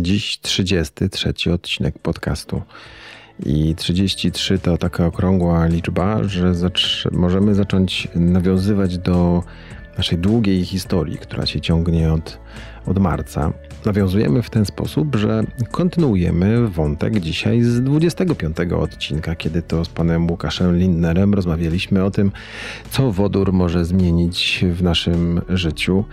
Dziś 33 odcinek podcastu. I 33 to taka okrągła liczba, że możemy zacząć nawiązywać do naszej długiej historii, która się ciągnie od, od marca. Nawiązujemy w ten sposób, że kontynuujemy wątek dzisiaj z 25 odcinka, kiedy to z panem Łukaszem Lindnerem rozmawialiśmy o tym, co wodór może zmienić w naszym życiu.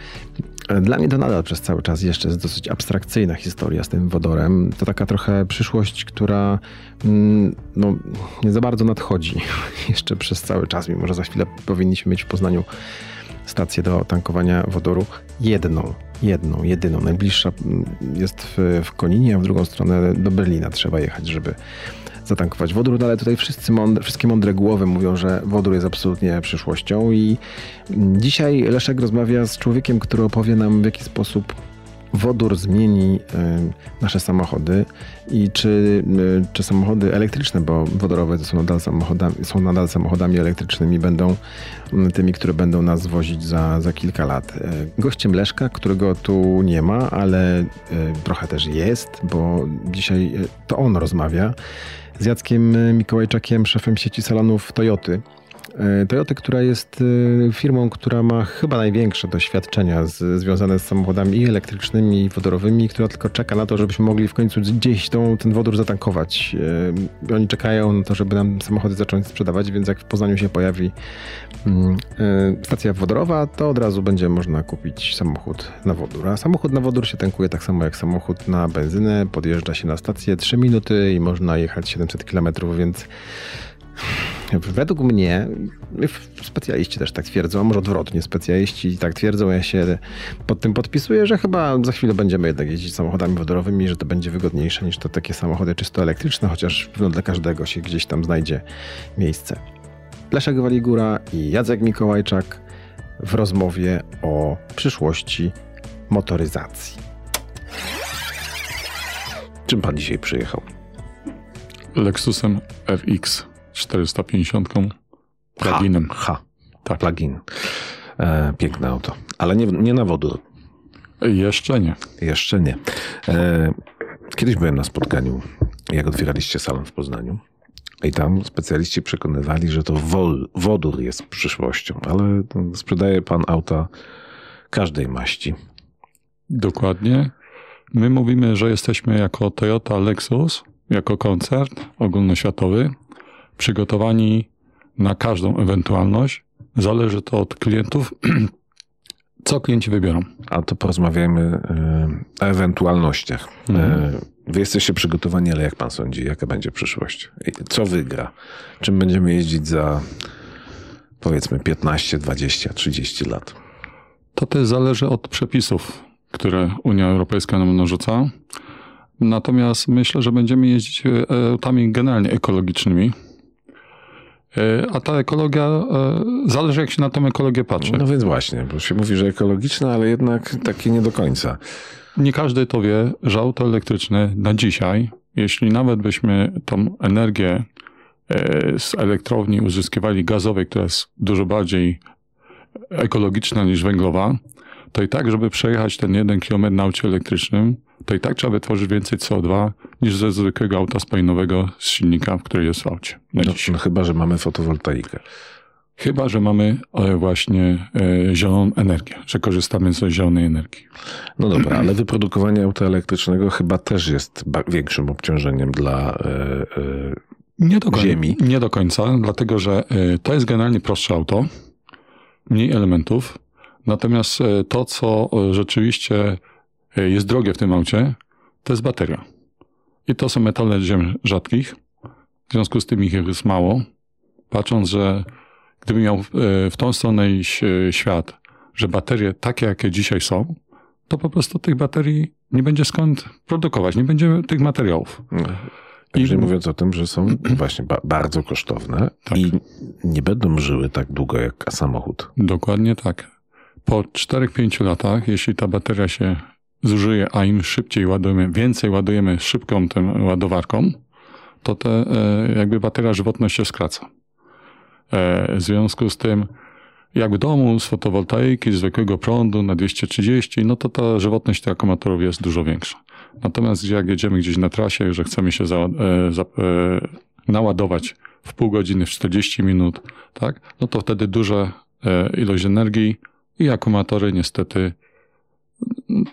Dla mnie to nadal przez cały czas jeszcze jest dosyć abstrakcyjna historia z tym wodorem. To taka trochę przyszłość, która mm, no, nie za bardzo nadchodzi jeszcze przez cały czas, mimo że za chwilę powinniśmy mieć w Poznaniu stację do tankowania wodoru. Jedną, jedną, jedyną. Najbliższa mm, jest w, w Koninie, a w drugą stronę do Berlina trzeba jechać, żeby zatankować wodór, no ale tutaj wszyscy mądre, wszystkie mądre głowy mówią, że wodór jest absolutnie przyszłością i dzisiaj Leszek rozmawia z człowiekiem, który opowie nam w jaki sposób wodór zmieni nasze samochody i czy, czy samochody elektryczne, bo wodorowe są nadal, samochodami, są nadal samochodami elektrycznymi, będą tymi, które będą nas wozić za, za kilka lat. E, gościem Leszka, którego tu nie ma, ale e, trochę też jest, bo dzisiaj e, to on rozmawia z Jackiem Mikołajczakiem, szefem sieci salonów Toyoty. E, Toyota, która jest e, firmą, która ma chyba największe doświadczenia z, związane z samochodami i elektrycznymi, i wodorowymi, która tylko czeka na to, żebyśmy mogli w końcu gdzieś tą, ten wodór zatankować. E, oni czekają na to, żeby nam samochody zacząć sprzedawać, więc jak w Poznaniu się pojawi mm, stacja wodorowa, to od razu będzie można kupić samochód na wodór. A samochód na wodór się tankuje tak samo jak samochód na benzynę. Podjeżdża się na stację 3 minuty i można jechać 700 km, więc Według mnie, specjaliści też tak twierdzą, a może odwrotnie, specjaliści tak twierdzą, ja się pod tym podpisuję, że chyba za chwilę będziemy jednak jeździć samochodami wodorowymi, że to będzie wygodniejsze niż to takie samochody czysto elektryczne, chociaż no, dla każdego się gdzieś tam znajdzie miejsce. Leszek Waligura i Jacek Mikołajczak w rozmowie o przyszłości motoryzacji. Czym pan dzisiaj przyjechał? Lexusem FX 450 pluginem. Ha, ha. tak. plugin. E, piękne auto, ale nie, nie na wodór. Jeszcze nie. Jeszcze nie. E, kiedyś byłem na spotkaniu, jak otwieraliście salon w Poznaniu. I tam specjaliści przekonywali, że to wol, wodór jest przyszłością, ale sprzedaje pan auta każdej maści. Dokładnie. My mówimy, że jesteśmy jako Toyota Lexus, jako koncern ogólnoświatowy, przygotowani na każdą ewentualność. Zależy to od klientów, co klienci wybiorą. A to porozmawiajmy y, o ewentualnościach. Mhm. Y, wy jesteście przygotowani, ale jak pan sądzi, jaka będzie przyszłość? Co wygra? Czym będziemy jeździć za powiedzmy 15, 20, 30 lat? To też zależy od przepisów, które Unia Europejska nam narzuca. Natomiast myślę, że będziemy jeździć e, autami generalnie ekologicznymi. E, a ta ekologia, e, zależy jak się na tą ekologię patrzy. No więc właśnie, bo się mówi, że ekologiczna, ale jednak takie nie do końca. Nie każdy to wie, że auto elektryczne na dzisiaj, jeśli nawet byśmy tą energię z elektrowni uzyskiwali gazowej, która jest dużo bardziej ekologiczna niż węglowa, to i tak, żeby przejechać ten jeden kilometr na aucie elektrycznym, to i tak trzeba wytworzyć więcej CO2 niż ze zwykłego auta spalinowego z silnika, który jest w aucie. No, no, chyba, że mamy fotowoltaikę. Chyba, że mamy e, właśnie e, zieloną energię, że korzystamy z zielonej energii. No dobra, ale wyprodukowanie auta elektrycznego chyba też jest większym obciążeniem dla e, nie do końca, ziemi. Nie do końca, dlatego że to jest generalnie prostsze auto, mniej elementów, natomiast to, co rzeczywiście E, jest drogie w tym aucie, to jest bateria. I to są metale ziem rzadkich. W związku z tym ich jest mało. Patrząc, że gdyby miał e, w tą stronę iść e, świat, że baterie takie, jakie dzisiaj są, to po prostu tych baterii nie będzie skąd produkować, nie będzie tych materiałów. Już nie mówiąc o tym, że są właśnie ba bardzo kosztowne tak. i nie będą żyły tak długo jak samochód. Dokładnie tak. Po 4-5 latach, jeśli ta bateria się zużyje, a im szybciej ładujemy, więcej ładujemy szybką tą ładowarką, to te, e, jakby bateria żywotność się skraca. E, w związku z tym, jak w domu z fotowoltaiki, z zwykłego prądu na 230, no to ta żywotność tych akumulatorów jest dużo większa. Natomiast jak jedziemy gdzieś na trasie, że chcemy się za, e, za, naładować w pół godziny, w 40 minut, tak, no to wtedy duża ilość energii i akumulatory niestety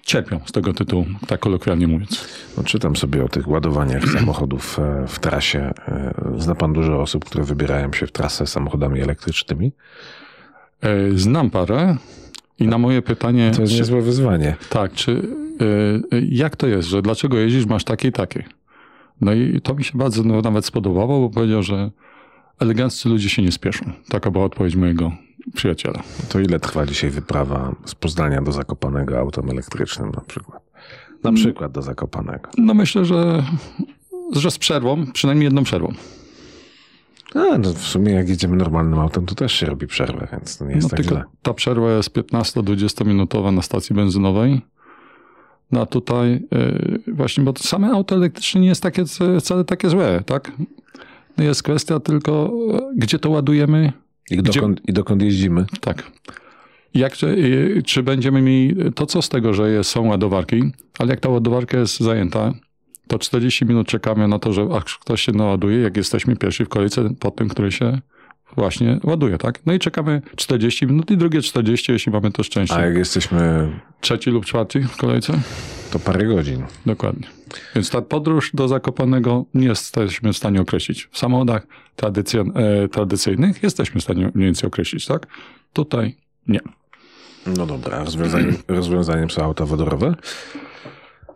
cierpią z tego tytułu, tak kolokwialnie mówiąc. No, czytam sobie o tych ładowaniach samochodów e, w trasie. E, zna pan dużo osób, które wybierają się w trasę samochodami elektrycznymi? E, znam parę i na moje pytanie... To jest czy, niezłe wyzwanie. Tak, czy jak to jest, że dlaczego jeździsz, masz takie i takie? No i to mi się bardzo nawet spodobało, bo powiedział, że eleganccy ludzie się nie spieszą. Taka była odpowiedź mojego przyjaciela. To ile trwa dzisiaj wyprawa z Poznania do Zakopanego autem elektrycznym na przykład? Na Mm. przykład do Zakopanego. No myślę, że, że z przerwą, przynajmniej jedną przerwą. A, no w sumie jak jedziemy normalnym autem, to też się robi przerwę, więc to nie jest No tak tylko źle. ta przerwa jest 15-20 minutowa na stacji benzynowej. No a tutaj yy, właśnie, bo to same auto elektryczne nie jest takie, wcale takie złe, tak? No Jest kwestia tylko, gdzie to ładujemy, I dokąd, I dokąd jeździmy? Tak. Jak, czy, y, czy będziemy mieli, to co z tego, że są ładowarki, ale jak ta ładowarka jest zajęta, to 40 minut czekamy na to, że aż ktoś się naładuje, jak jesteśmy pierwsi w kolejce po tym, który się właśnie ładuje, tak? No i czekamy 40 minut i drugie 40, jeśli mamy to szczęście. A jak jesteśmy, Trzeci lub czwarty w kolejce? to parę godzin. Dokładnie. Więc ta podróż do Zakopanego nie jesteśmy w stanie określić. W samochodach e, tradycyjnych jesteśmy w stanie mniej więcej określić, tak? Tutaj nie. No dobra, a rozwiązaniem, rozwiązaniem są auta wodorowe?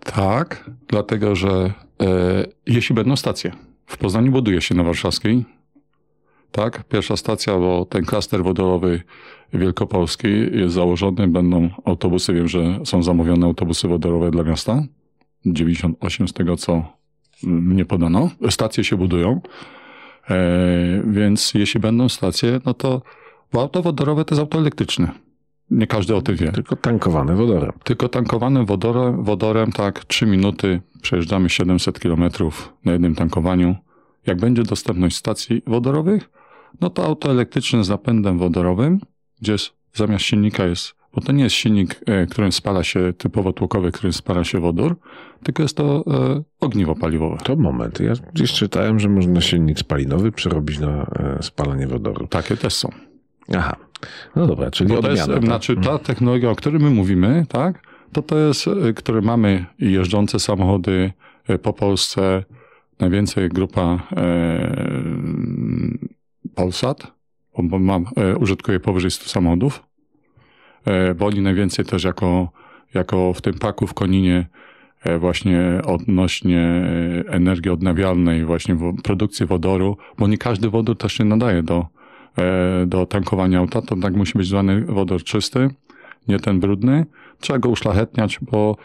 Tak, dlatego że e, jeśli będą stacje, w Poznaniu buduje się na Warszawskiej, tak, pierwsza stacja, bo ten klaster wodorowy wielkopolski jest założony, będą autobusy, wiem, że są zamówione autobusy wodorowe dla miasta, 98 z tego, co mnie podano. Stacje się budują, e, więc jeśli będą stacje, no to bo auto wodorowe to jest auto elektryczne. Nie każdy o tym wie. Tylko tankowane wodorem. Tylko tankowanym wodorem, wodorem, tak, 3 minuty, przejeżdżamy 700 km na jednym tankowaniu. Jak będzie dostępność stacji wodorowych, no to auto elektryczne z napędem wodorowym, gdzie jest, zamiast silnika jest, bo to nie jest silnik, e, którym spala się typowo tłokowy, którym spala się wodór, tylko jest to e, ogniwo paliwowe. To moment. Ja gdzieś czytałem, że można silnik spalinowy przerobić na e, spalanie wodoru. Takie też są. Aha. No dobra, czyli Bo to jest, odmiana. tak? znaczy ta technologia, o której my mówimy, tak, to to jest, y, które mamy jeżdżące samochody y, po Polsce, najwięcej grupa e, Polsat, bo, mam, e, użytkuję powyżej 100 samochodów, e, bo oni najwięcej też jako, jako w tym paku w Koninie e, właśnie odnośnie energii odnawialnej, właśnie produkcji wodoru, bo nie każdy wodór też się nadaje do, do tankowania auta, to tak musi być zwany wodór czysty, nie ten brudny. Trzeba go uszlachetniać, bo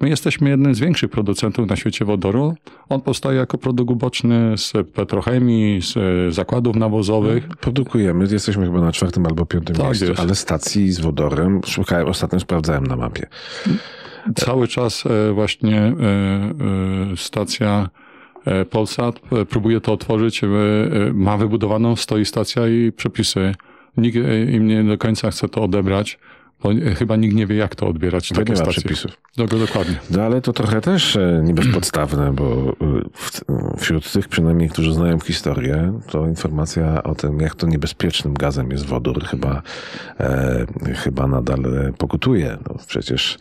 my jesteśmy jednym z większych producentów na świecie wodoru. On powstaje jako produkt uboczny z petrochemii, z e, zakładów nawozowych. Produkujemy, jesteśmy chyba na czwartym albo piątym Tak miejscu, jest. ale stacji z wodorem szukałem, ostatnio sprawdzałem na mapie. Cały czas e, właśnie e, stacja Polsat próbuje to otworzyć. Ma wybudowaną, stoi stacja i przepisy. Nikt im nie do końca chce to odebrać, bo chyba nikt nie wie, jak to odbierać. Bo nie Takie ma stacje. przepisów. Do- Dokładnie. No ale to trochę też e, niebezpodstawne, bo e, w, wśród tych przynajmniej, którzy znają historię, to informacja o tym, jak to niebezpiecznym gazem jest wodór, chyba, e, chyba nadal pokutuje. No, przecież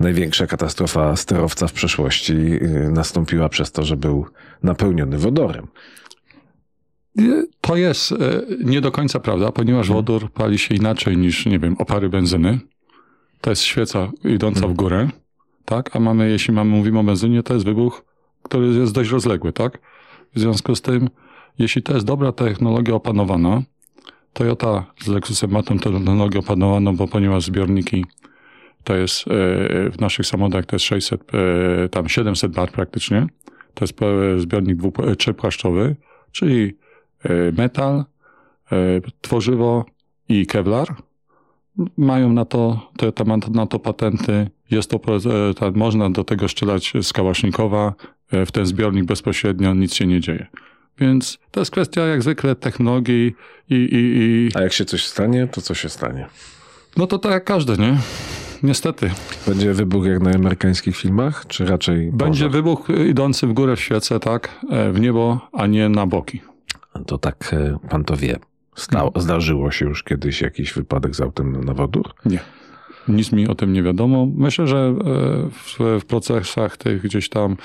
największa katastrofa sterowca w przeszłości e, nastąpiła przez to, że był napełniony wodorem. To jest e, nie do końca prawda, ponieważ Mhm. wodór pali się inaczej niż, nie wiem, opary benzyny. To jest świeca idąca Mhm. w górę, tak? A mamy, jeśli mamy, mówimy o benzynie, to jest wybuch, który jest dość rozległy, tak? W związku z tym, jeśli to jest dobra technologia opanowana, Toyota z Lexusem ma tą technologię opanowaną, bo ponieważ zbiorniki to jest e, w naszych samochodach to jest 600, e, tam 700 bar praktycznie. To jest zbiornik dwu- trzepłaszczowy, czyli metal, e, tworzywo i kevlar. Mają na to, ma na to patenty. Jest to, e, można do tego strzelać z kałasznikowa. E, W ten zbiornik bezpośrednio nic się nie dzieje. Więc to jest kwestia jak zwykle technologii i, i, i A jak się coś stanie, to co się stanie? no to tak jak każdy, nie? Niestety. Będzie wybuch jak na amerykańskich filmach, czy raczej Będzie pożar? wybuch idący w górę w świece, tak? E, W niebo, a nie na boki. To tak e, pan to wie. Zdarzyło się już kiedyś jakiś wypadek z autem na wodór? Nie. Nic mi o tym nie wiadomo. Myślę, że e, w, w procesach tych gdzieś tam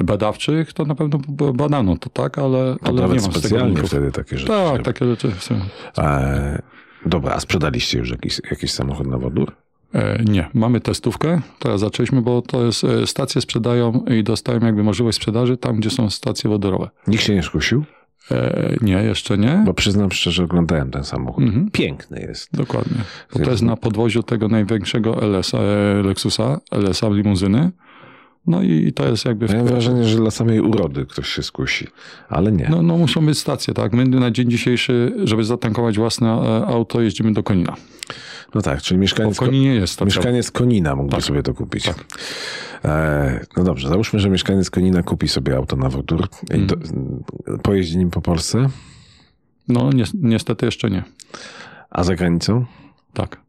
badawczych to na pewno badano to, tak? Ale, ale nie nawet mam tego specjalnie wtedy takie rzeczy. Tak, takie rzeczy są. E, dobra, a sprzedaliście już jakiś, jakiś samochód na wodór? E, Nie, mamy testówkę, teraz zaczęliśmy, bo to jest, stacje sprzedają i dostają jakby możliwość sprzedaży tam, gdzie są stacje wodorowe. Nikt się nie skusił? E, Nie, jeszcze nie. Bo przyznam szczerze, oglądałem ten samochód. Mhm. Piękny jest. Dokładnie. Bo to jest na podwoziu tego największego LS, e, Lexusa, LS-a limuzyny. No i to jest jakby... Miałem wrażenie, że dla samej urody ktoś się skusi, ale nie. No, no muszą być stacje, tak? My na dzień dzisiejszy, żeby zatankować własne e, auto, jeździmy do Konina. No tak, czyli Bo mieszkaniec, w Koninie jest stacja. mieszkaniec Konina mógłby Tak. sobie to kupić. Tak. E, no dobrze, załóżmy, że mieszkaniec Konina kupi sobie auto na wodór i do, pojeździ nim po Polsce, No ni niestety jeszcze nie. a za granicą? Tak,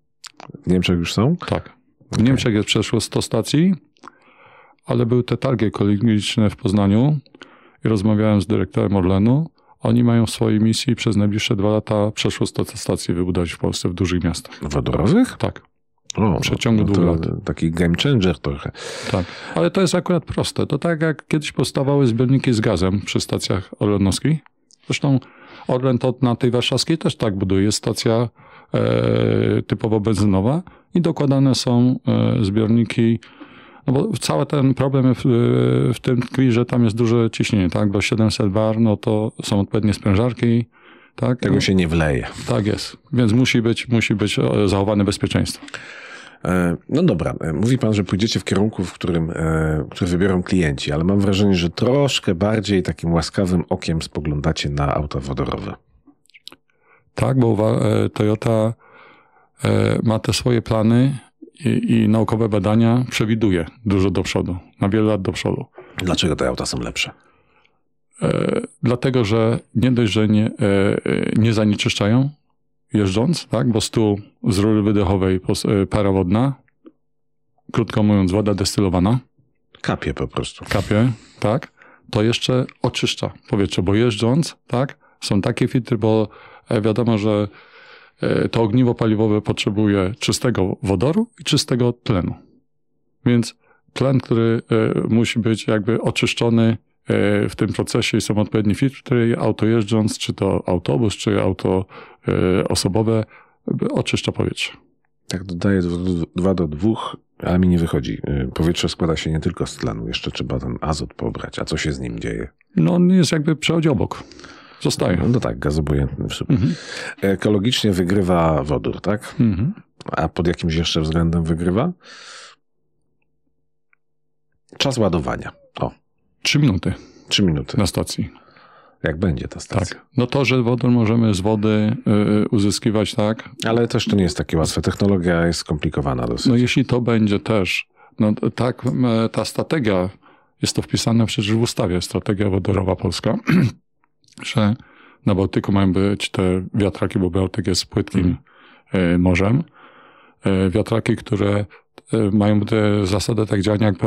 W Niemczech już są? tak. W Niemczech jest przeszło 100 stacji, ale były te targi ekologiczne w Poznaniu i rozmawiałem z dyrektorem Orlenu. Oni mają w swojej misji przez najbliższe dwa lata przeszło 100 stacji wybudować w Polsce w dużych miastach. Wodorowych? Tak. O, W przeciągu no dwóch to Taki game changer trochę. Tak, ale to jest akurat proste. To tak jak kiedyś powstawały zbiorniki z gazem przy stacjach orlenowskich. Zresztą Orlen to na tej warszawskiej też tak buduje. Jest stacja e, typowo benzynowa i dokładane są e, zbiorniki. No bo cały ten problem w, w tym tkwi, że tam jest duże ciśnienie, tak? Bo 700 bar, no to są odpowiednie sprężarki, tak? Tego się nie wleje. Tak jest. Więc musi być, musi być e, zachowane bezpieczeństwo. E, No dobra, e, mówi pan, że pójdziecie w kierunku, w którym, który wybiorą klienci, ale mam wrażenie, że troszkę bardziej takim łaskawym okiem spoglądacie na auta wodorowe. Tak, bo Toyota ma te swoje plany i, i naukowe badania przewiduje dużo do przodu, na wiele lat do przodu. Dlaczego te auta są lepsze? E, Dlatego, że nie dość, że nie, e, e, nie zanieczyszczają jeżdżąc, tak, bo tu z rury wydechowej e, para wodna, krótko mówiąc woda destylowana, Kapie po prostu. kapie, tak, to jeszcze oczyszcza powietrze, bo jeżdżąc, tak, są takie filtry, bo e, wiadomo, że to ogniwo paliwowe potrzebuje czystego wodoru i czystego tlenu. Więc tlen, który e, musi być jakby oczyszczony e, w tym procesie i są odpowiednie filtry, auto jeżdżąc, czy to autobus, czy auto e, osobowe, e, oczyszcza powietrze. Tak dodaję 2 do 2, ale mi nie wychodzi. E, Powietrze składa się nie tylko z tlenu, jeszcze trzeba ten azot pobrać. A co się z nim dzieje? No on jest jakby przechodzi obok. Zostaje. No tak, gaz obojętny w sumie. Mhm. Ekologicznie wygrywa wodór, tak? Mhm. A pod jakimś jeszcze względem wygrywa? Czas ładowania. O, Trzy minuty trzy minuty. na stacji. Jak będzie ta stacja. Tak. No to, że wodór możemy z wody y, uzyskiwać, tak. Ale też to nie jest takie łatwe. Technologia jest skomplikowana dosyć. No jeśli to będzie też, no tak, ta strategia, jest to wpisane przecież w ustawie, strategia wodorowa polska, że na Bałtyku mają być te wiatraki, bo Bałtyk jest płytkim y, morzem. Y, Wiatraki, które y, mają te zasady tak działania jak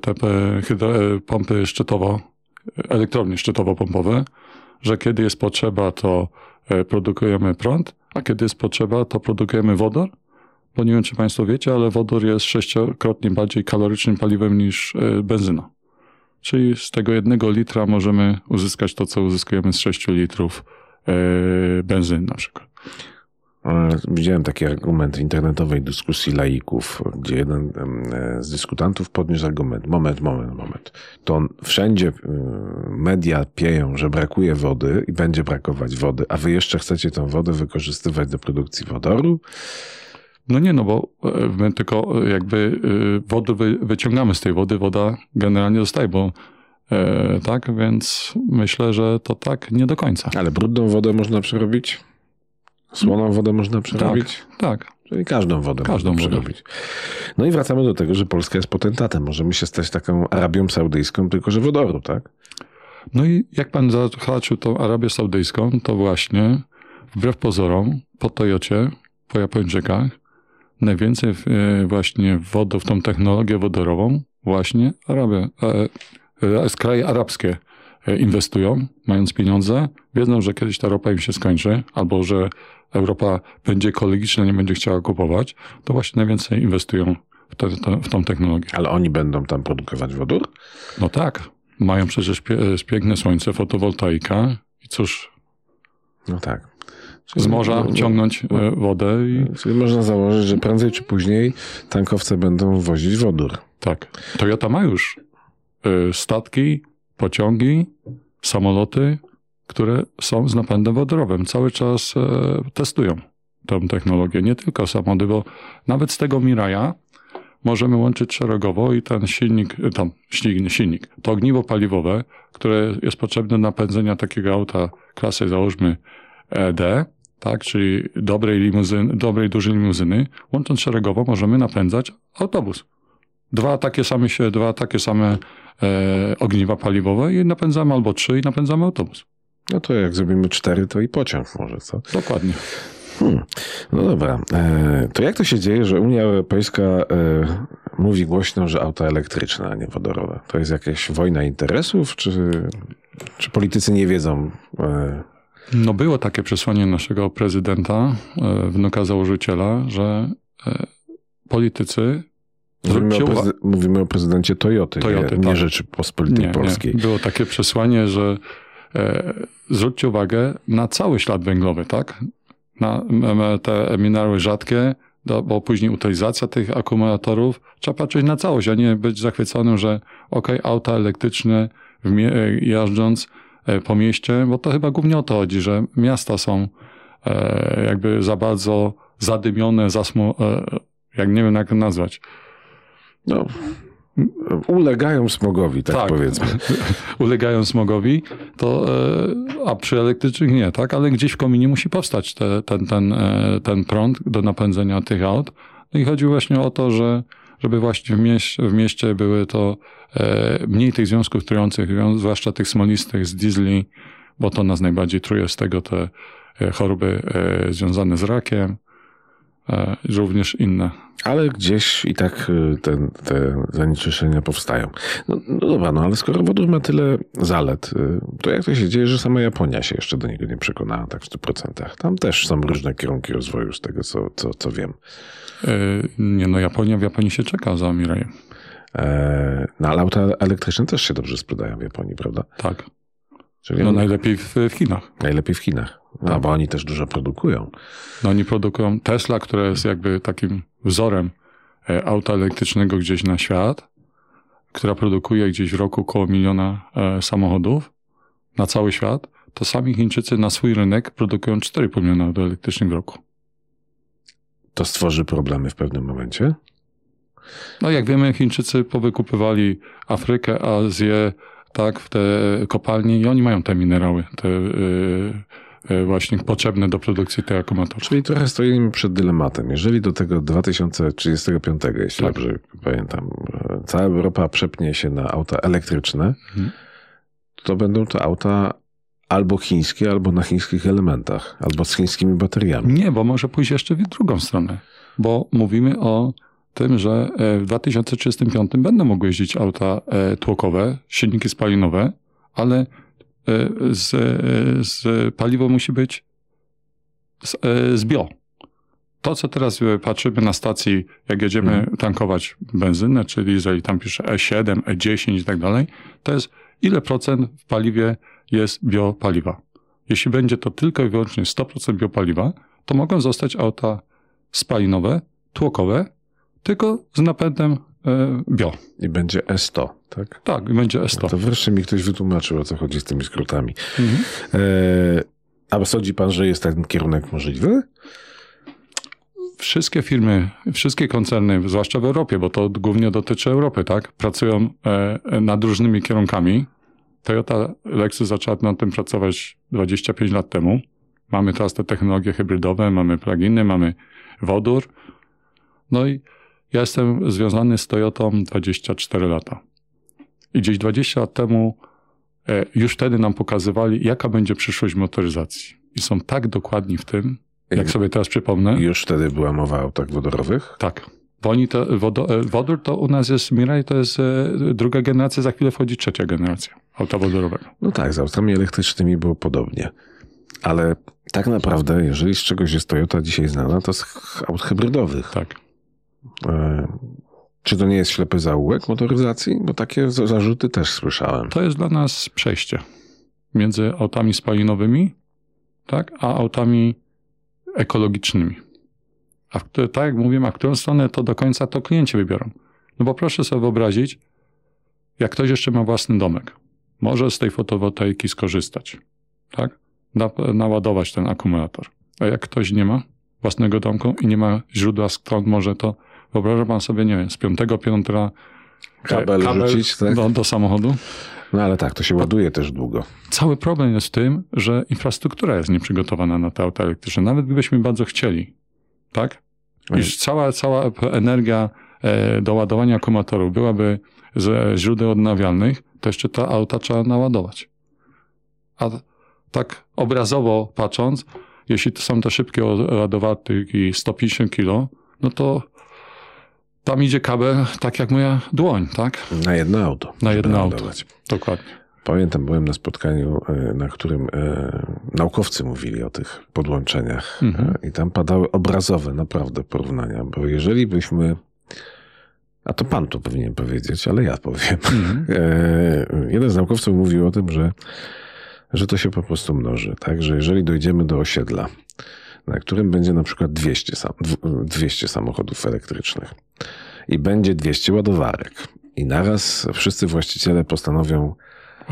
te pompy szczytowo, elektrownie szczytowo-pompowe, że kiedy jest potrzeba, to e, produkujemy prąd, a kiedy jest potrzeba, to produkujemy wodór, bo nie wiem, czy Państwo wiecie, ale wodór jest sześciokrotnie bardziej kalorycznym paliwem niż e, benzyna. Czyli z tego jednego litra możemy uzyskać to, co uzyskujemy z 6 litrów e, benzyny na przykład. E, Widziałem taki argument internetowej dyskusji laików, gdzie jeden e, z dyskutantów podniósł argument. Moment, moment, moment. To wszędzie media pieją, że brakuje wody i będzie brakować wody, a wy jeszcze chcecie tę wodę wykorzystywać do produkcji wodoru? No nie, no bo e, my tylko e, jakby e, wodę wy, wyciągamy z tej wody, woda generalnie zostaje, bo tak, więc myślę, że to tak nie do końca. Ale brudną wodę można przerobić? Słoną wodę można przerobić? Tak, Czyli każdą wodę Każdą można wodę. przerobić. No i wracamy do tego, że Polska jest potentatem. Możemy się stać taką Arabią Saudyjską, tylko że wodoru, tak? No i jak pan zahaczył tą Arabię Saudyjską, to właśnie wbrew pozorom po Toyocie, po Japończykach, najwięcej w, e, właśnie wodów, tą technologię wodorową właśnie Arabia, e, e, kraje arabskie inwestują, mając pieniądze, wiedzą, że kiedyś ta ropa im się skończy, albo że Europa będzie ekologiczna, nie będzie chciała kupować, to właśnie najwięcej inwestują w, te, te, w tą technologię. Ale oni będą tam produkować wodór? No tak, mają przecież pie, piękne słońce, fotowoltaika i cóż, No tak. Z morza No, ciągnąć e, wodę i Czyli można założyć, że prędzej czy później tankowce będą wozić wodór. tak. Toyota ma już e, statki, pociągi, samoloty, które są z napędem wodorowym. Cały czas e, testują tę technologię. Nie tylko samochody, bo nawet z tego Miraja możemy łączyć szeregowo i ten silnik, e, tam silnik, silnik, to ogniwo paliwowe, które jest potrzebne do napędzenia takiego auta klasy, załóżmy ED, tak, czyli dobrej limuzyny, dobrej dużej limuzyny, łącząc szeregowo możemy napędzać autobus. Dwa takie same się, dwa takie same e, ogniwa paliwowe i napędzamy albo trzy i napędzamy autobus. No to jak zrobimy cztery, to i pociąg może, co? Dokładnie. Hmm. No dobra. E, to jak to się dzieje, że Unia Europejska e, mówi głośno, że auta elektryczne, a nie wodorowe? To jest jakaś wojna interesów, czy, czy politycy nie wiedzą? No było takie przesłanie naszego prezydenta, e, wnuka założyciela, że e, politycy mówimy, o prezy- mówimy o prezydencie Toyoty, Toyoty, nie, nie tak. Rzeczypospolitej nie, Polskiej. nie. Było takie przesłanie, że e, zwróćcie uwagę na cały ślad węglowy, tak? Na te minerały rzadkie, bo później utylizacja tych akumulatorów. Trzeba patrzeć na całość, a nie być zachwyconym, że okej, auta elektryczne mie- e, jeżdżąc po mieście, bo to chyba głównie o to chodzi, że miasta są e, jakby za bardzo zadymione, zasmu, e, jak nie wiem jak to nazwać. No, ulegają smogowi, tak, Tak. powiedzmy. ulegają smogowi, to, e, a przy elektrycznych nie, tak? Ale gdzieś w kominie musi powstać te, ten, ten, e, ten prąd do napędzenia tych aut. No i chodzi właśnie o to, że żeby właśnie w, w mieście były to e, mniej tych związków trujących, zwłaszcza tych smolistych z diesli, bo to nas najbardziej truje z tego te e, choroby e, związane z rakiem, e, również inne. Ale gdzieś i tak y, ten, te zanieczyszczenia powstają. No, no dobra, no ale skoro wodór ma tyle zalet, y, to jak to się dzieje, że sama Japonia się jeszcze do niego nie przekonała tak w 100%? Tam też są różne kierunki rozwoju z tego, co, co, co wiem. E, nie no, Japonia, w Japonii się czeka za Mirajem. E, no ale auta elektryczne też się dobrze sprzedają w Japonii, prawda? Tak. Czyli No najlepiej w, w Chinach. najlepiej w Chinach. No, Tak. bo oni też dużo produkują. No oni produkują Tesla, które jest jakby takim wzorem e, auta elektrycznego gdzieś na świat, która produkuje gdzieś w roku około miliona samochodów na cały świat, to sami Chińczycy na swój rynek produkują 4,5 miliona aut elektrycznych w roku. To stworzy problemy w pewnym momencie. No jak wiemy, Chińczycy powykupywali Afrykę, Azję, tak, w te kopalnie i oni mają te minerały, te e, właśnie potrzebne do produkcji tych akumulatorów. Czyli trochę stoimy przed dylematem. Jeżeli do tego 2035, jeśli Tak. dobrze pamiętam, e, cała Europa przepnie się na auta elektryczne, Mhm. to będą to auta albo chińskie, albo na chińskich elementach, albo z chińskimi bateriami. Nie, bo może pójść jeszcze w drugą stronę, bo mówimy o tym, że e, w 2035 będą mogły jeździć auta e, tłokowe, silniki spalinowe, ale e, z, z paliwo musi być z, z bio. To, co teraz patrzymy na stacji, jak jedziemy Mhm. tankować benzynę, czyli jeżeli tam pisze E7, E10 i tak dalej, to jest ile procent w paliwie jest biopaliwa. Jeśli będzie to tylko i wyłącznie 100% biopaliwa, to mogą zostać auta spalinowe, tłokowe, tylko z napędem e, bio. I będzie E100, tak? Tak, i będzie S100. To wreszcie mi ktoś wytłumaczył, o co chodzi z tymi skrótami. Mhm. E, a sądzi pan, że jest ten kierunek możliwy? Wszystkie firmy, wszystkie koncerny, zwłaszcza w Europie, bo to głównie dotyczy Europy, tak, pracują e, nad różnymi kierunkami. Toyota Lexus zaczęła nad tym pracować 25 lat temu. Mamy teraz te technologie hybrydowe, mamy pluginy, mamy wodór. No i ja jestem związany z Toyotą 24 lata. I gdzieś 20 lat temu e, już wtedy nam pokazywali, jaka będzie przyszłość motoryzacji. I są tak dokładni w tym, jak sobie teraz przypomnę. Już wtedy była mowa o autach wodorowych? Tak. Bo oni to, e, wodór to u nas jest, Mirai to jest e, druga generacja, za chwilę wchodzi trzecia generacja auta wodorowego. No tak, z autami elektrycznymi było podobnie. Ale tak naprawdę, jeżeli z czegoś jest Toyota dzisiaj znana, to z aut hybrydowych. Tak. E, czy to nie jest ślepy zaułek motoryzacji? Bo takie zarzuty też słyszałem. To jest dla nas przejście między autami spalinowymi, tak, a autami ekologicznymi. A w, tak jak mówiłem, a w którą stronę to do końca to klienci wybiorą. No bo proszę sobie wyobrazić, jak ktoś jeszcze ma własny domek, może z tej fotowoltaiki skorzystać, tak? Na, naładować ten akumulator. A jak ktoś nie ma własnego domku i nie ma źródła, skąd może to, wyobraża pan sobie, nie wiem, z piątego piętra kabel, kabel rzucić tak? do, do samochodu? No ale tak, to się ładuje też długo. Cały problem jest w tym, że infrastruktura jest nieprzygotowana na te auta elektryczne. Nawet gdybyśmy bardzo chcieli, tak? Iż cała, cała energia e, do ładowania akumulatorów byłaby ze źródeł odnawialnych, to jeszcze te auta trzeba naładować. A tak obrazowo patrząc, jeśli to są te szybkie ładowarki 150 kg, no to tam idzie kabel tak jak moja dłoń, tak? Na jedno auto. Na jedno auto. Dokładnie. Pamiętam, byłem na spotkaniu, e, na którym e, naukowcy mówili o tych podłączeniach mhm. E, i tam padały obrazowe naprawdę porównania, bo jeżeli byśmy a to pan to powinien powiedzieć, ale ja powiem. Mhm. Jeden z naukowców mówił o tym, że, że to się po prostu mnoży. Tak, że jeżeli dojdziemy do osiedla, na którym będzie na przykład 200, sam, 200 samochodów elektrycznych i będzie 200 ładowarek, i naraz wszyscy właściciele postanowią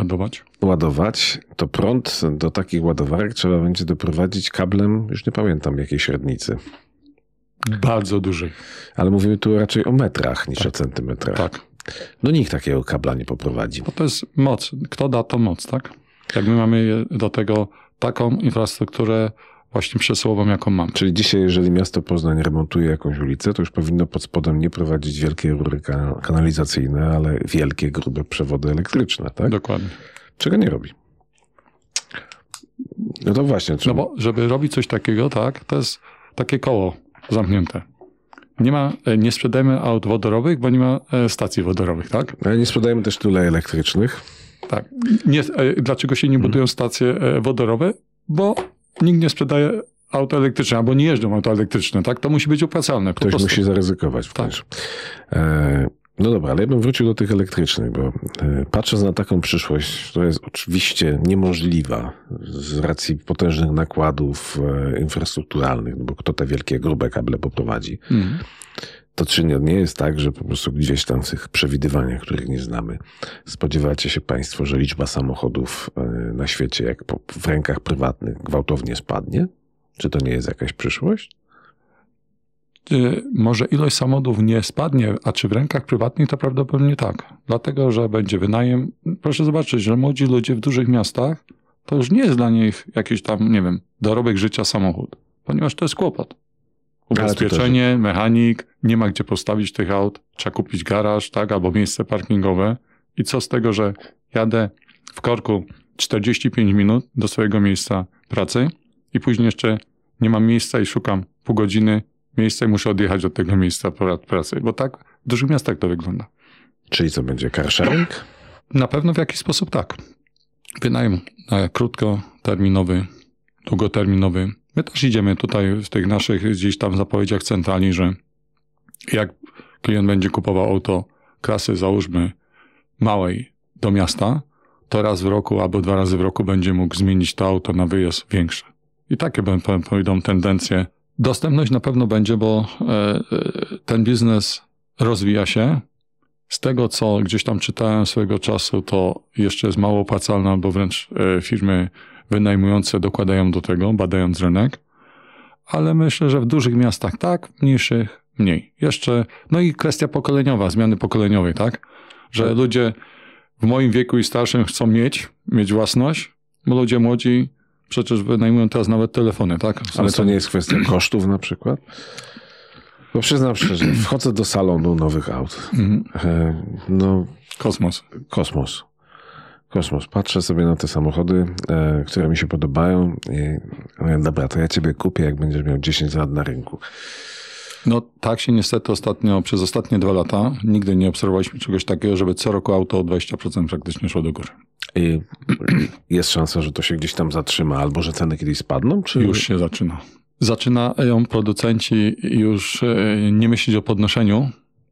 ładować, ładować to prąd do takich ładowarek trzeba będzie doprowadzić kablem, już nie pamiętam jakiej średnicy. Bardzo dużej. Ale mówimy tu raczej o metrach niż tak. o centymetrach. Tak. No nikt takiego kabla nie poprowadzi. To jest moc. Kto da to moc, tak? Jak my mamy do tego taką infrastrukturę właśnie przesyłową, jaką mam. Czyli dzisiaj, jeżeli miasto Poznań remontuje jakąś ulicę, to już powinno pod spodem nie prowadzić wielkie rury kanalizacyjne, ale wielkie, grube przewody elektryczne, tak? Dokładnie. Czego nie robi. No to właśnie. No bo żeby robić coś takiego, tak, to jest takie koło zamknięte. Nie ma, e, nie sprzedajemy aut wodorowych, bo nie ma e, stacji wodorowych, tak? Ale nie sprzedajemy też tyle elektrycznych. Tak. Nie, e, dlaczego się nie hmm. budują stacje wodorowe? Bo nikt nie sprzedaje auto elektryczne, albo nie jeżdżą auto elektryczne, tak? To musi być opłacalne. Ktoś prostu. musi zaryzykować w tak. E, no dobra, ale ja bym wrócił do tych elektrycznych, bo e, patrząc na taką przyszłość, która jest oczywiście niemożliwa z racji potężnych nakładów e, infrastrukturalnych, no bo kto te wielkie, grube kable poprowadzi, mm. To czy nie, nie jest tak, że po prostu gdzieś tam w tych przewidywaniach, których nie znamy, spodziewacie się Państwo, że liczba samochodów e, na świecie, jak w rękach prywatnych, gwałtownie spadnie? Czy to nie jest jakaś przyszłość? Y, może ilość samochodów nie spadnie, a czy w rękach prywatnych to prawdopodobnie tak. Dlatego, że będzie wynajem. Proszę zobaczyć, że młodzi ludzie w dużych miastach to już nie jest dla nich jakiś tam, nie wiem, dorobek życia samochód, ponieważ to jest kłopot. Ubezpieczenie, mechanik, nie ma gdzie postawić tych aut, trzeba kupić garaż, tak, albo miejsce parkingowe. I co z tego, że jadę w korku 45 minut do swojego miejsca pracy i później jeszcze nie mam miejsca i szukam pół godziny miejsca i muszę odjechać od tego miejsca pracy, bo tak w dużych miastach to wygląda. Czyli co będzie carsharing? Na pewno w jakiś sposób tak. Wynajem na krótkoterminowy, długoterminowy. My też idziemy tutaj w tych naszych gdzieś tam zapowiedziach centrali, że jak klient będzie kupował auto klasy, załóżmy, małej do miasta, to raz w roku albo dwa razy w roku będzie mógł zmienić to auto na wyjazd większe. I takie będą tendencje Dostępność na pewno będzie, bo e, e, ten biznes rozwija się. Z tego, co gdzieś tam czytałem swojego czasu, to jeszcze jest mało opłacalne, albo wręcz e, firmy wynajmujące dokładają do tego, badając rynek. Ale myślę, że w dużych miastach tak, w mniejszych mniej. Jeszcze, no i kwestia pokoleniowa, zmiany pokoleniowej, tak? Że tak. ludzie w moim wieku i starszym chcą mieć, mieć własność, bo ludzie młodzi Przecież wynajmują teraz nawet telefony, tak? Są Ale to nie jest kwestia kosztów na przykład? Bo przyznam szczerze, wchodzę do salonu nowych aut. Mhm. E, no, kosmos. Kosmos. Kosmos. Patrzę sobie na te samochody, e, które mi się podobają i mówię, dobra, to ja ciebie kupię, jak będziesz miał 10 lat na rynku. No tak się niestety ostatnio, przez ostatnie dwa lata nigdy nie obserwowaliśmy czegoś takiego, żeby co roku auto o 20% praktycznie szło do góry. I jest szansa, że to się gdzieś tam zatrzyma, albo że ceny kiedyś spadną? Czy... Już się zaczyna. Zaczynają producenci już e, nie myśleć o podnoszeniu,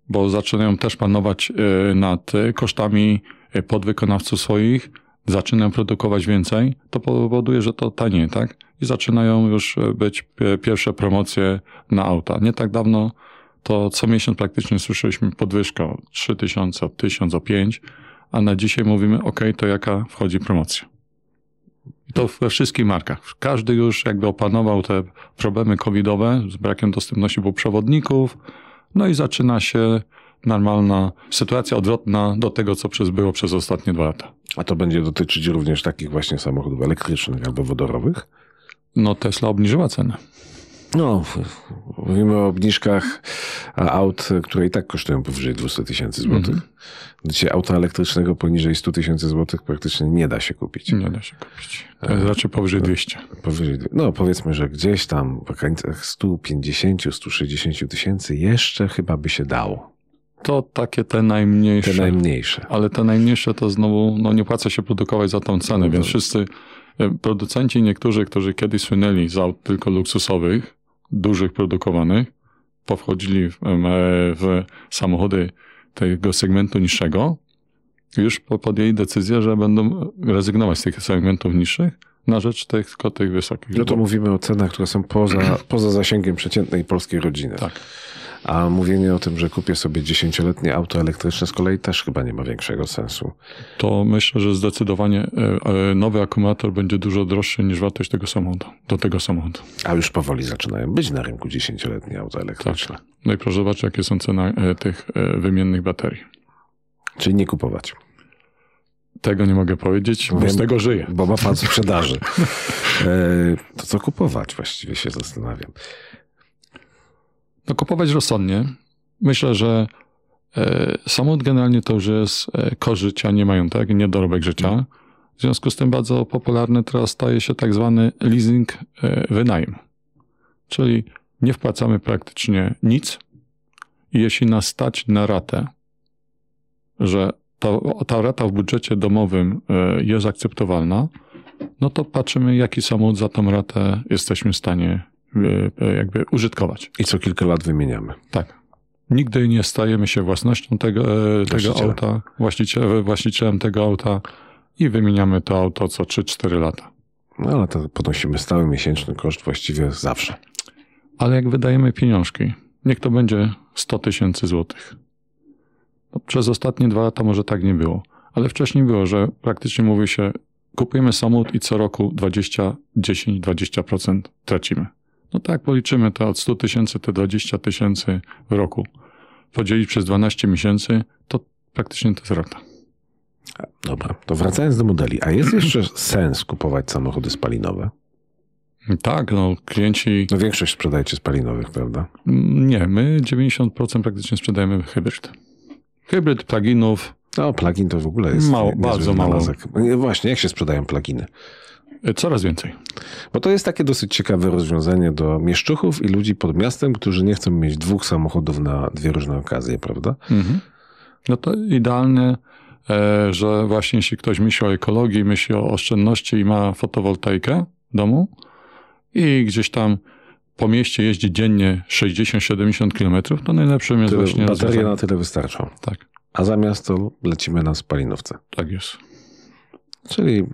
bo zaczynają też panować e, nad kosztami podwykonawców swoich, zaczynają produkować więcej, to powoduje, że to taniej, tak? I zaczynają już być pierwsze promocje na auta. Nie tak dawno to co miesiąc praktycznie słyszeliśmy podwyżkę o 3000, o 1000, o 5, a na dzisiaj mówimy, ok, to jaka wchodzi promocja. I to we wszystkich markach. Każdy już jakby opanował te problemy covidowe z brakiem dostępności półprzewodników, no i zaczyna się normalna sytuacja odwrotna do tego, co przez było przez ostatnie dwa lata. A to będzie dotyczyć również takich właśnie samochodów elektrycznych albo wodorowych? No Tesla obniżyła cenę. No, mówimy o obniżkach aut, które i tak kosztują powyżej 200 tysięcy złotych. Dzisiaj auta elektrycznego poniżej 100 tysięcy złotych praktycznie nie da się kupić. Nie da się kupić. To jest raczej powyżej 200. Powyżej, no powiedzmy, że gdzieś tam w granicach 150, 160 tysięcy jeszcze chyba by się dało. To takie te najmniejsze. Te najmniejsze. Ale te najmniejsze to znowu, no nie płaca się produkować za tą cenę, no, więc wszyscy e, producenci niektórzy, którzy kiedyś słynęli z aut tylko luksusowych, dużych produkowanych, powchodzili w, w samochody tego segmentu niższego, już podjęli decyzję, że będą rezygnować z tych segmentów niższych na rzecz tych, tylko tych wysokich. No to mówimy o cenach, które są poza, poza zasięgiem przeciętnej polskiej rodziny. Tak. A mówienie o tym, że kupię sobie dziesięcioletnie auto elektryczne z kolei też chyba nie ma większego sensu. To myślę, że zdecydowanie e, e, nowy akumulator będzie dużo droższy niż wartość tego samochodu, do tego samochodu. A już powoli zaczynają być na rynku dziesięcioletnie auta elektryczne. Tak. No i proszę zobaczyć, jakie są ceny e, tych wymiennych baterii. Czyli nie kupować. Tego nie mogę powiedzieć, bo Wiem, z tego żyję. Bo ma pan sprzedaży. to co kupować właściwie się zastanawiam. No kupować rozsądnie. Myślę, że e, samochód generalnie to już jest e, koszt życia, nie majątek, nie dorobek życia. W związku z tym bardzo popularny teraz staje się tak zwany leasing e, wynajem. Czyli nie wpłacamy praktycznie nic i jeśli nas stać na ratę, że ta, ta rata w budżecie domowym jest akceptowalna, no to patrzymy, jaki samochód za tą ratę jesteśmy w stanie jakby użytkować. I co kilka lat wymieniamy. Tak. Nigdy nie stajemy się własnością tego, e, tego auta, właścicielem, właścicielem tego auta i wymieniamy to auto co 3-4 lata. No ale to podnosimy stały miesięczny koszt właściwie zawsze. Ale jak wydajemy pieniążki, niech to będzie 100 tysięcy złotych. No, przez ostatnie dwa lata może tak nie było, ale wcześniej było, że praktycznie mówi się, kupujemy samochód i co roku 20, 10, 20% tracimy. No tak, policzymy to od 100 tysięcy te 20 tysięcy w roku. Podzielić przez 12 miesięcy, to praktycznie to jest rata. Dobra, to wracając do modeli. A jest jeszcze sens kupować samochody spalinowe? Tak, no klienci... No większość sprzedajecie spalinowych, prawda? Nie, my 90% praktycznie sprzedajemy hybryd. Hybryd, pluginów. No, plugin to w ogóle jest... Mało, bardzo mało. Właśnie, jak się sprzedają pluginy? Coraz więcej. Bo to jest takie dosyć ciekawe rozwiązanie do mieszczuchów i ludzi pod miastem, którzy nie chcą mieć dwóch samochodów na dwie różne okazje, prawda? Mhm. No to idealne, e, że właśnie jeśli ktoś myśli o ekologii, myśli o oszczędności i ma fotowoltaikę w domu i gdzieś tam po mieście jeździ dziennie 60-70 km, to najlepszym jest tyle, właśnie... Baterie na tyle wystarczą. Tak. A zamiast to lecimy na spalinowce. Tak jest. Czyli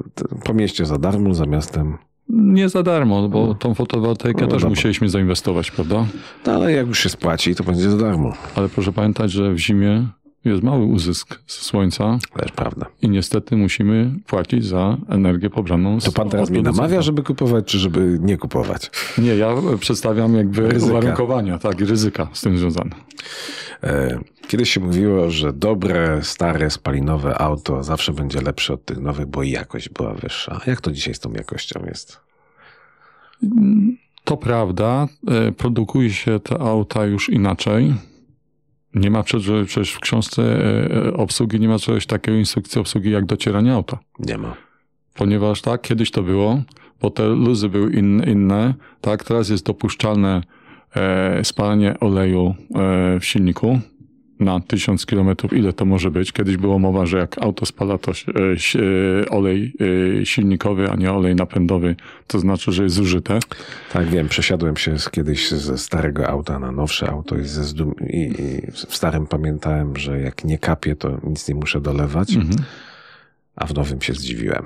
po mieście za darmo, za miastem. Nie za darmo, bo no. tą fotowoltaikę no, też dobra. musieliśmy zainwestować, prawda? No, ale jak już się spłaci, to będzie za darmo. Ale proszę pamiętać, że w zimie jest mały uzysk z słońca. Też prawda. I niestety musimy płacić za energię pobraną z To pan teraz mnie namawia, żeby kupować, czy żeby nie kupować? Nie, ja przedstawiam jakby ryzyka. uwarunkowania, tak, i ryzyka z tym związane. E, kiedyś się mówiło, że dobre, stare, spalinowe auto zawsze będzie lepsze od tych nowych, bo jakość była wyższa. Jak to dzisiaj z tą jakością jest? To prawda. E, produkuje się te auta już inaczej Nie ma przecież, w książce e, obsługi nie ma czegoś takiego instrukcji obsługi jak docieranie auta. Nie ma. Ponieważ tak, kiedyś to było, bo te luzy były in, inne, tak, teraz jest dopuszczalne e, spalanie oleju e, w silniku na 1000 km, ile to może być. Kiedyś było mowa, że jak auto spala to e, e, olej e, silnikowy, a nie olej napędowy, to znaczy, że jest zużyte. Tak, wiem, przesiadłem się kiedyś ze starego auta na nowsze auto i, ze zdum- i, i w starym pamiętałem, że jak nie kapie, to nic nie muszę dolewać, Mhm. a w nowym się zdziwiłem.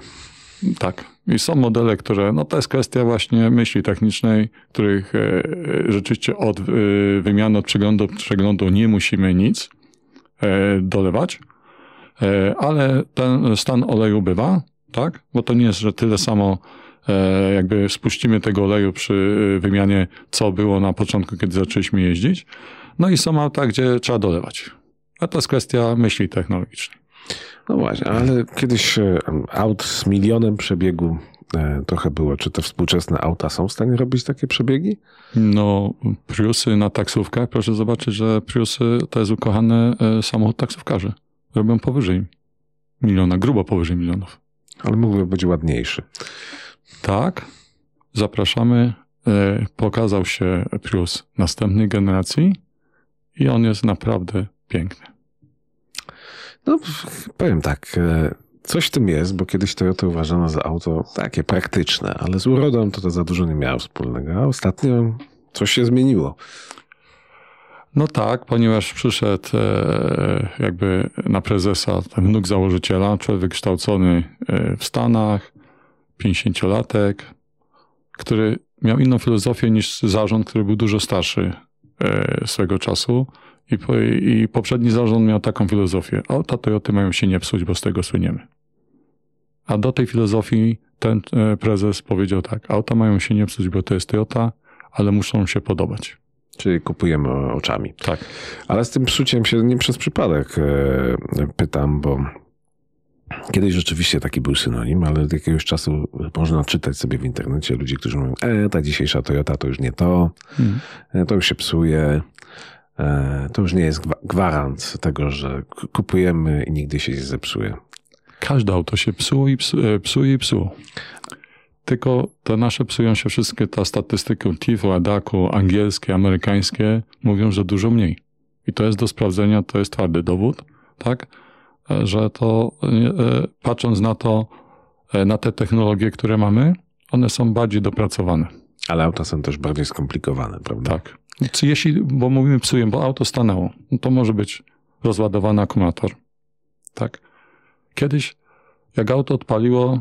Tak. I są modele, które, no to jest kwestia właśnie myśli technicznej, których e, e, rzeczywiście od e, wymiany, od przeglądu do przeglądu nie musimy nic dolewać, ale ten stan oleju bywa, tak? Bo to nie jest, że tyle samo jakby spuścimy tego oleju przy wymianie, co było na początku, kiedy zaczęliśmy jeździć. No i są auta, gdzie trzeba dolewać. A to jest kwestia myśli technologicznej. No właśnie, ale kiedyś e, aut z milionem przebiegu e, trochę było. Czy te współczesne auta są w stanie robić takie przebiegi? No, Priusy na taksówkach, proszę zobaczyć, że Priusy to jest ukochany e, samochód taksówkarzy. Robią powyżej miliona, grubo powyżej milionów. Ale mógłby być ładniejszy. Tak, zapraszamy. Pokazał się Prius następnej generacji i on jest naprawdę piękny. No, powiem tak, e, coś w tym jest, bo kiedyś Toyota uważano za auto takie praktyczne, ale z urodą to, to za dużo nie miało wspólnego, a ostatnio coś się zmieniło. No tak, ponieważ przyszedł e, jakby na prezesa ten wnuk założyciela, człowiek wykształcony e, w Stanach, 50-latek, który miał inną filozofię niż zarząd, który był dużo starszy swego czasu. I, po, I poprzedni zarząd miał taką filozofię. Auta Toyoty mają się nie psuć, bo z tego słyniemy. A do tej filozofii ten e, prezes powiedział tak. Auta mają się nie psuć, bo to jest Toyota, ale muszą się podobać. Czyli kupujemy oczami. Tak. Ale z tym psuciem się nie przez przypadek e, pytam, bo kiedyś rzeczywiście taki był synonim, ale od jakiegoś czasu można czytać sobie w internecie ludzi, którzy mówią, e, ta dzisiejsza Toyota to już nie to, Mhm. e, to już się psuje. E, To już nie jest gwa- gwarant tego, że kupujemy i nigdy się nie zepsuje. Każde auto się psuło i psu, e, psuje i psuło. Tylko te nasze psują się wszystkie, ta statystyka TIFO, ADAC-u, angielskie, amerykańskie, mówią, że dużo mniej. I to jest do sprawdzenia, to jest twardy dowód, tak? E, Że to, e, patrząc na to, na te technologie, które mamy, one są bardziej dopracowane. Ale auta są też bardziej skomplikowane, prawda? Tak. Czy Jeśli, bo mówimy psuję, bo auto stanęło, no to może być rozładowany akumulator. Tak. Kiedyś, jak auto odpaliło,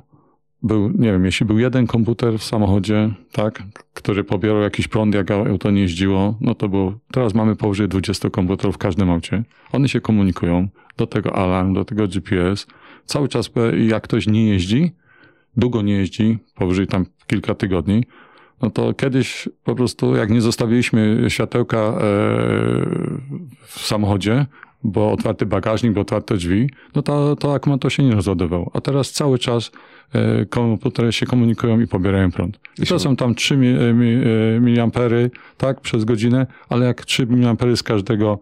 był, nie wiem, jeśli był jeden komputer w samochodzie, tak, który pobierał jakiś prąd, jak auto nie jeździło, no to było, teraz mamy powyżej 20 komputerów w każdym aucie. One się komunikują, do tego alarm, do tego GPS. Cały czas, e, jak ktoś nie jeździ, długo nie jeździ, powyżej tam kilka tygodni, no to kiedyś po prostu, jak nie zostawiliśmy światełka e, w samochodzie, bo otwarty bagażnik, bo otwarte drzwi, no to, to akumulator się nie rozładował. A teraz cały czas e, komputery się komunikują i pobierają prąd. I to są tam 3 mi, e, mi, miliampery, tak, przez godzinę, ale jak 3 miliampery z każdego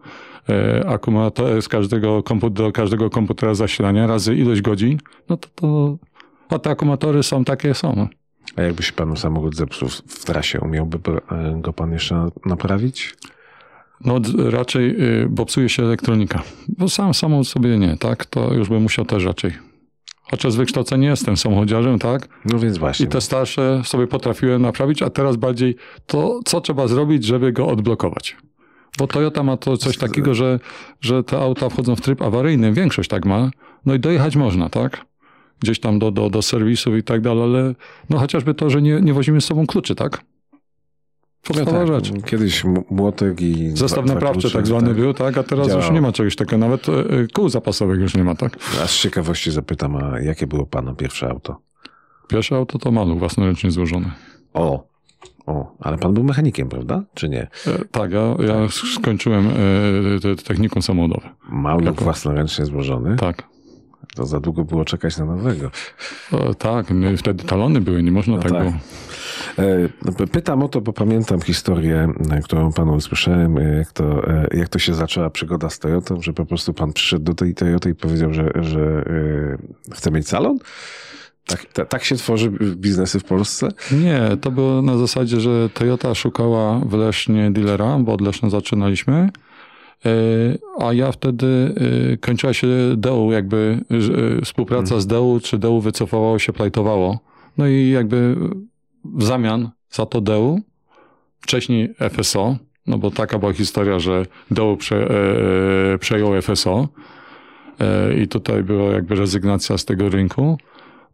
akumulatora, z każdego komputera, każdego komputera zasilania razy ilość godzin, no to, to a te akumulatory są takie są. A jakby się panu samochód zepsuł w- trasie, umiałby go- e, go pan jeszcze naprawić? No raczej, y, bo psuje się elektronika. Bo sam samochód sobie nie, tak? To już bym musiał też raczej. Chociaż z wykształcenia jestem samochodziarzem, tak? No więc właśnie. I te starsze sobie potrafiłem naprawić, a teraz bardziej to, co trzeba zrobić, żeby go odblokować. Bo Toyota ma to coś takiego, że, że te auta wchodzą w tryb awaryjny, większość tak ma, no i dojechać można, tak? Gdzieś tam do, do, do serwisów i tak dalej, ale no chociażby to, że nie, nie wozimy z sobą kluczy, tak? No Podstawowa tak, rzecz. Kiedyś młotek i... Zestaw dwa- naprawczy klucze, tak zwany był, tak? A teraz Działało. już nie ma czegoś takiego. Nawet e, kół zapasowych już nie ma, tak? A z ciekawości zapytam, a jakie było pana pierwsze auto? Pierwsze auto to maluch własnoręcznie złożony. O, o, ale pan był mechanikiem, prawda? Czy nie? E, tak, ja, ja skończyłem e, te- te technikum samochodowe. Maluch własnoręcznie złożony? Tak. To za długo było czekać na nowego. E, tak, wtedy talony były, nie można No tak tak. było. E, pytam o to, bo pamiętam historię, e, którą panu usłyszałem, e, jak to, jak to się zaczęła przygoda z Toyotą, że po prostu pan przyszedł do tej Toyoty i powiedział, że, że chce mieć salon? Tak, tak, tak się tworzy biznesy w Polsce? Nie, to było na zasadzie, że Toyota szukała w Lesznie dealera, bo od Leszna zaczynaliśmy. A ja wtedy kończyła się DEU, jakby współpraca hmm. z DEU, czy DEU wycofało się, plajtowało. No i jakby w zamian za to DEU, wcześniej FSO, no bo taka była historia, że DEU prze, e, e przejął FSO e, i tutaj była jakby rezygnacja z tego rynku,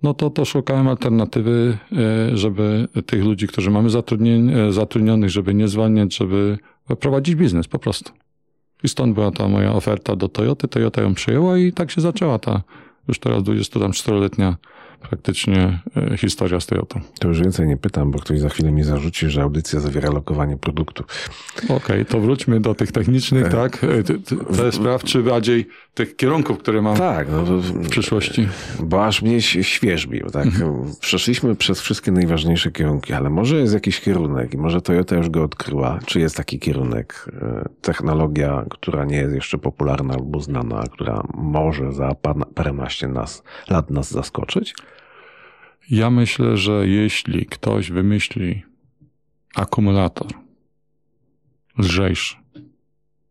no to, to szukałem alternatywy, e, żeby tych ludzi, którzy mamy e, zatrudnionych, żeby nie zwalniać, żeby prowadzić biznes po prostu. I stąd była ta moja oferta do Toyoty. Toyota ją przyjęła i tak się zaczęła ta już teraz 24-letnia praktycznie e, historia z Toyotą. To już więcej nie pytam, bo ktoś za chwilę mi zarzuci, że audycja zawiera lokowanie produktu. Okej, okay, to wróćmy do tych technicznych, e, tak? E, te spraw, czy bardziej tych kierunków, które mam tak, no w przyszłości. Bo aż mnie świeżbi, tak? Mhm. Przeszliśmy przez wszystkie najważniejsze kierunki, ale może jest jakiś kierunek i może Toyota już go odkryła. Czy jest taki kierunek? Technologia, która nie jest jeszcze popularna albo znana, która może za paręnaście nas, lat nas zaskoczyć? Ja myślę, że jeśli ktoś wymyśli akumulator lżejszy,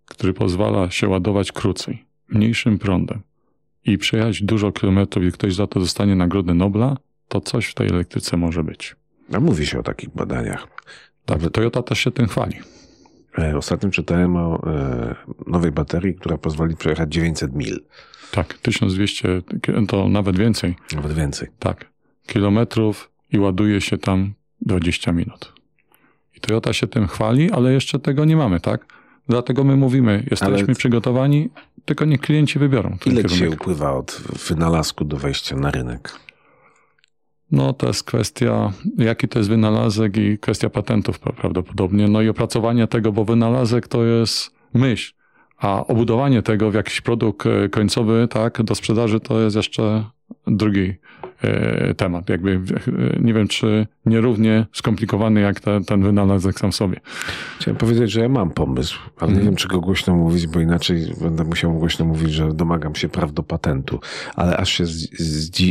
który pozwala się ładować krócej, mniejszym prądem i przejechać dużo kilometrów i ktoś za to dostanie Nagrodę Nobla, to coś w tej elektryce może być. A mówi się o takich badaniach. Tak, Toyota też się tym chwali. E, ostatnio czytałem o e, nowej baterii, która pozwoli przejechać 900 mil. Tak, 1200, to nawet więcej. Nawet więcej. Tak kilometrów i ładuje się tam 20 minut. I Toyota się tym chwali, ale jeszcze tego nie mamy, tak? Dlatego my mówimy, jesteśmy ale... przygotowani, tylko nie klienci wybiorą. Ile dzisiaj upływa od wynalazku do wejścia na rynek? No to jest kwestia, jaki to jest wynalazek i kwestia patentów prawdopodobnie. No i opracowanie tego, bo wynalazek to jest myśl, a obudowanie tego w jakiś produkt e, końcowy, tak, do sprzedaży to jest jeszcze drugi temat. Jakby e, nie wiem, czy nierównie skomplikowany jak te, ten wynalazek sam w sobie. Chciałem powiedzieć, że ja mam pomysł, ale nie mhm. wiem, czy go głośno mówić, bo inaczej będę musiał głośno mówić, że domagam się praw do patentu. Ale aż się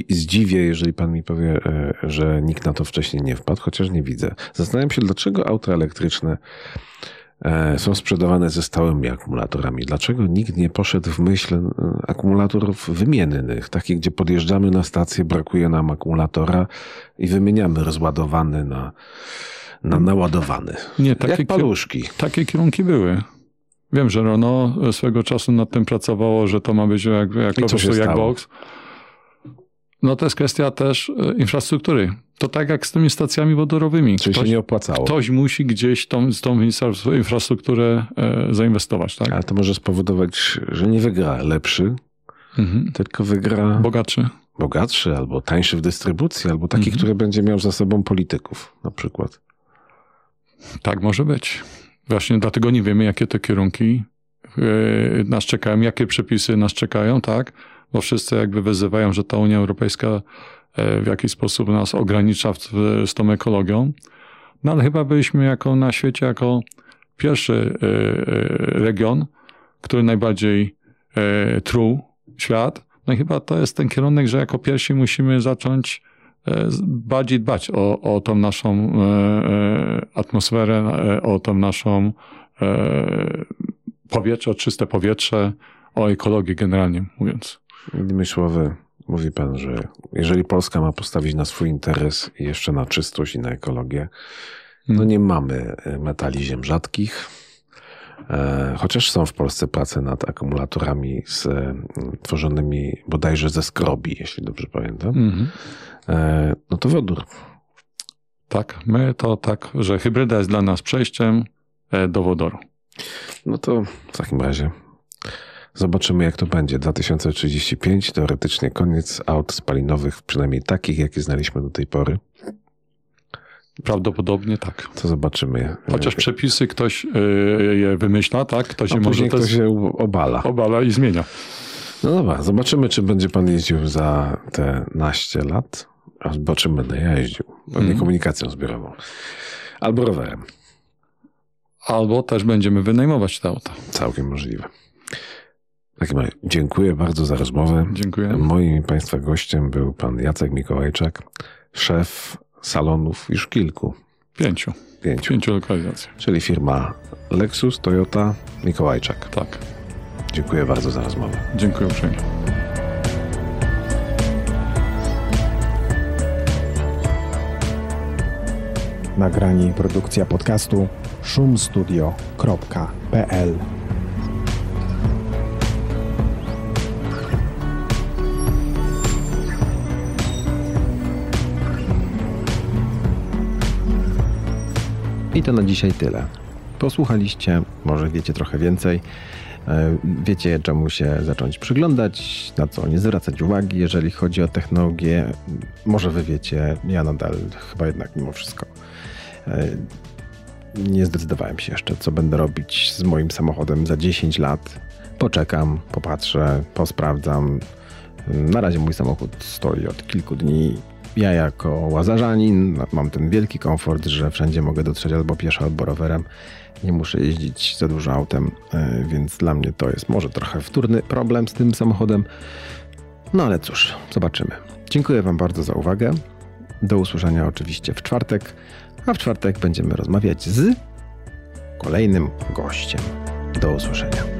zdziwię, jeżeli pan mi powie, e, że nikt na to wcześniej nie wpadł, chociaż nie widzę. Zastanawiam się, dlaczego auta elektryczne E, są sprzedawane ze stałymi akumulatorami. Dlaczego nikt nie poszedł w myśl e, akumulatorów wymiennych, takich, gdzie podjeżdżamy na stację, brakuje nam akumulatora i wymieniamy rozładowany na, na naładowany. Nie, takie Jak paluszki. Takie kierunki były. Wiem, że Renault swego czasu nad tym pracowało, że to ma być jak, jak po prostu jak box. No to jest kwestia też e, infrastruktury. To tak jak z tymi stacjami wodorowymi. Czyli ktoś, się nie opłacało. Ktoś musi gdzieś tą, tą infrastrukturę e, zainwestować. Tak? Ale to może spowodować, że nie wygra lepszy, mhm. tylko wygra... Bogatszy. Bogatszy, albo tańszy w dystrybucji, albo taki, mhm. który będzie miał za sobą polityków na przykład. Tak może być. Właśnie dlatego nie wiemy, jakie te kierunki e, nas czekają, jakie przepisy nas czekają, tak? bo wszyscy jakby wyzywają, że ta Unia Europejska w jakiś sposób nas ogranicza z tą ekologią. No ale chyba byliśmy jako na świecie jako pierwszy e, e, region, który najbardziej truł świat. No i chyba to jest ten kierunek, że jako pierwsi musimy zacząć bardziej dbać o, o tą naszą atmosferę, o tą naszą powietrze, o czyste powietrze, o ekologię generalnie mówiąc. Innymi słowy, mówi pan, że jeżeli Polska ma postawić na swój interes i jeszcze na czystość i na ekologię, no nie mamy e, metali ziem rzadkich, e, chociaż są w Polsce prace nad akumulatorami z, tworzonymi bodajże ze skrobi, jeśli dobrze pamiętam, mm-hmm. no to wodór. Tak, my to tak, że hybryda jest dla nas przejściem do wodoru. No to w takim razie Zobaczymy, jak to będzie. 2035, teoretycznie koniec aut spalinowych, przynajmniej takich, jakie znaliśmy do tej pory. Prawdopodobnie tak. To zobaczymy. Chociaż przepisy ktoś e, je wymyśla, tak? Ktoś A może ktoś się obala. Obala i zmienia. No dobra, zobaczymy, czy będzie pan jeździł za te naście lat. Albo czym będę jeździł? Pewnie Mhm. komunikacją zbiorową. Albo rowerem. Albo też będziemy wynajmować te auta. Całkiem możliwe. Takim razie dziękuję bardzo za rozmowę. Dziękuję. Moim Państwa gościem był pan Jacek Mikołajczak, szef salonów już kilku, Pięciu. pięciu, Pięciu lokalizacji. czyli firma Lexus, Toyota, Mikołajczak. Tak. Dziękuję bardzo za rozmowę. Dziękuję uprzejmie. Nagranie i produkcja podcastu szumstudio.pl I to na dzisiaj tyle. Posłuchaliście, może wiecie trochę więcej. E, Wiecie, czemu się zacząć przyglądać, na co nie zwracać uwagi, jeżeli chodzi o technologię. Może wy wiecie, ja nadal chyba jednak mimo wszystko e, nie zdecydowałem się jeszcze, co będę robić z moim samochodem za 10 lat. Poczekam, popatrzę, posprawdzam. Na razie mój samochód stoi od kilku dni. Ja jako łazarzanin mam ten wielki komfort, że wszędzie mogę dotrzeć albo pieszo, albo rowerem. Nie muszę jeździć za dużo autem, e, więc dla mnie to jest może trochę wtórny problem z tym samochodem. No ale cóż, zobaczymy. Dziękuję Wam bardzo za uwagę. Do usłyszenia oczywiście w czwartek, a w czwartek będziemy rozmawiać z kolejnym gościem. Do usłyszenia.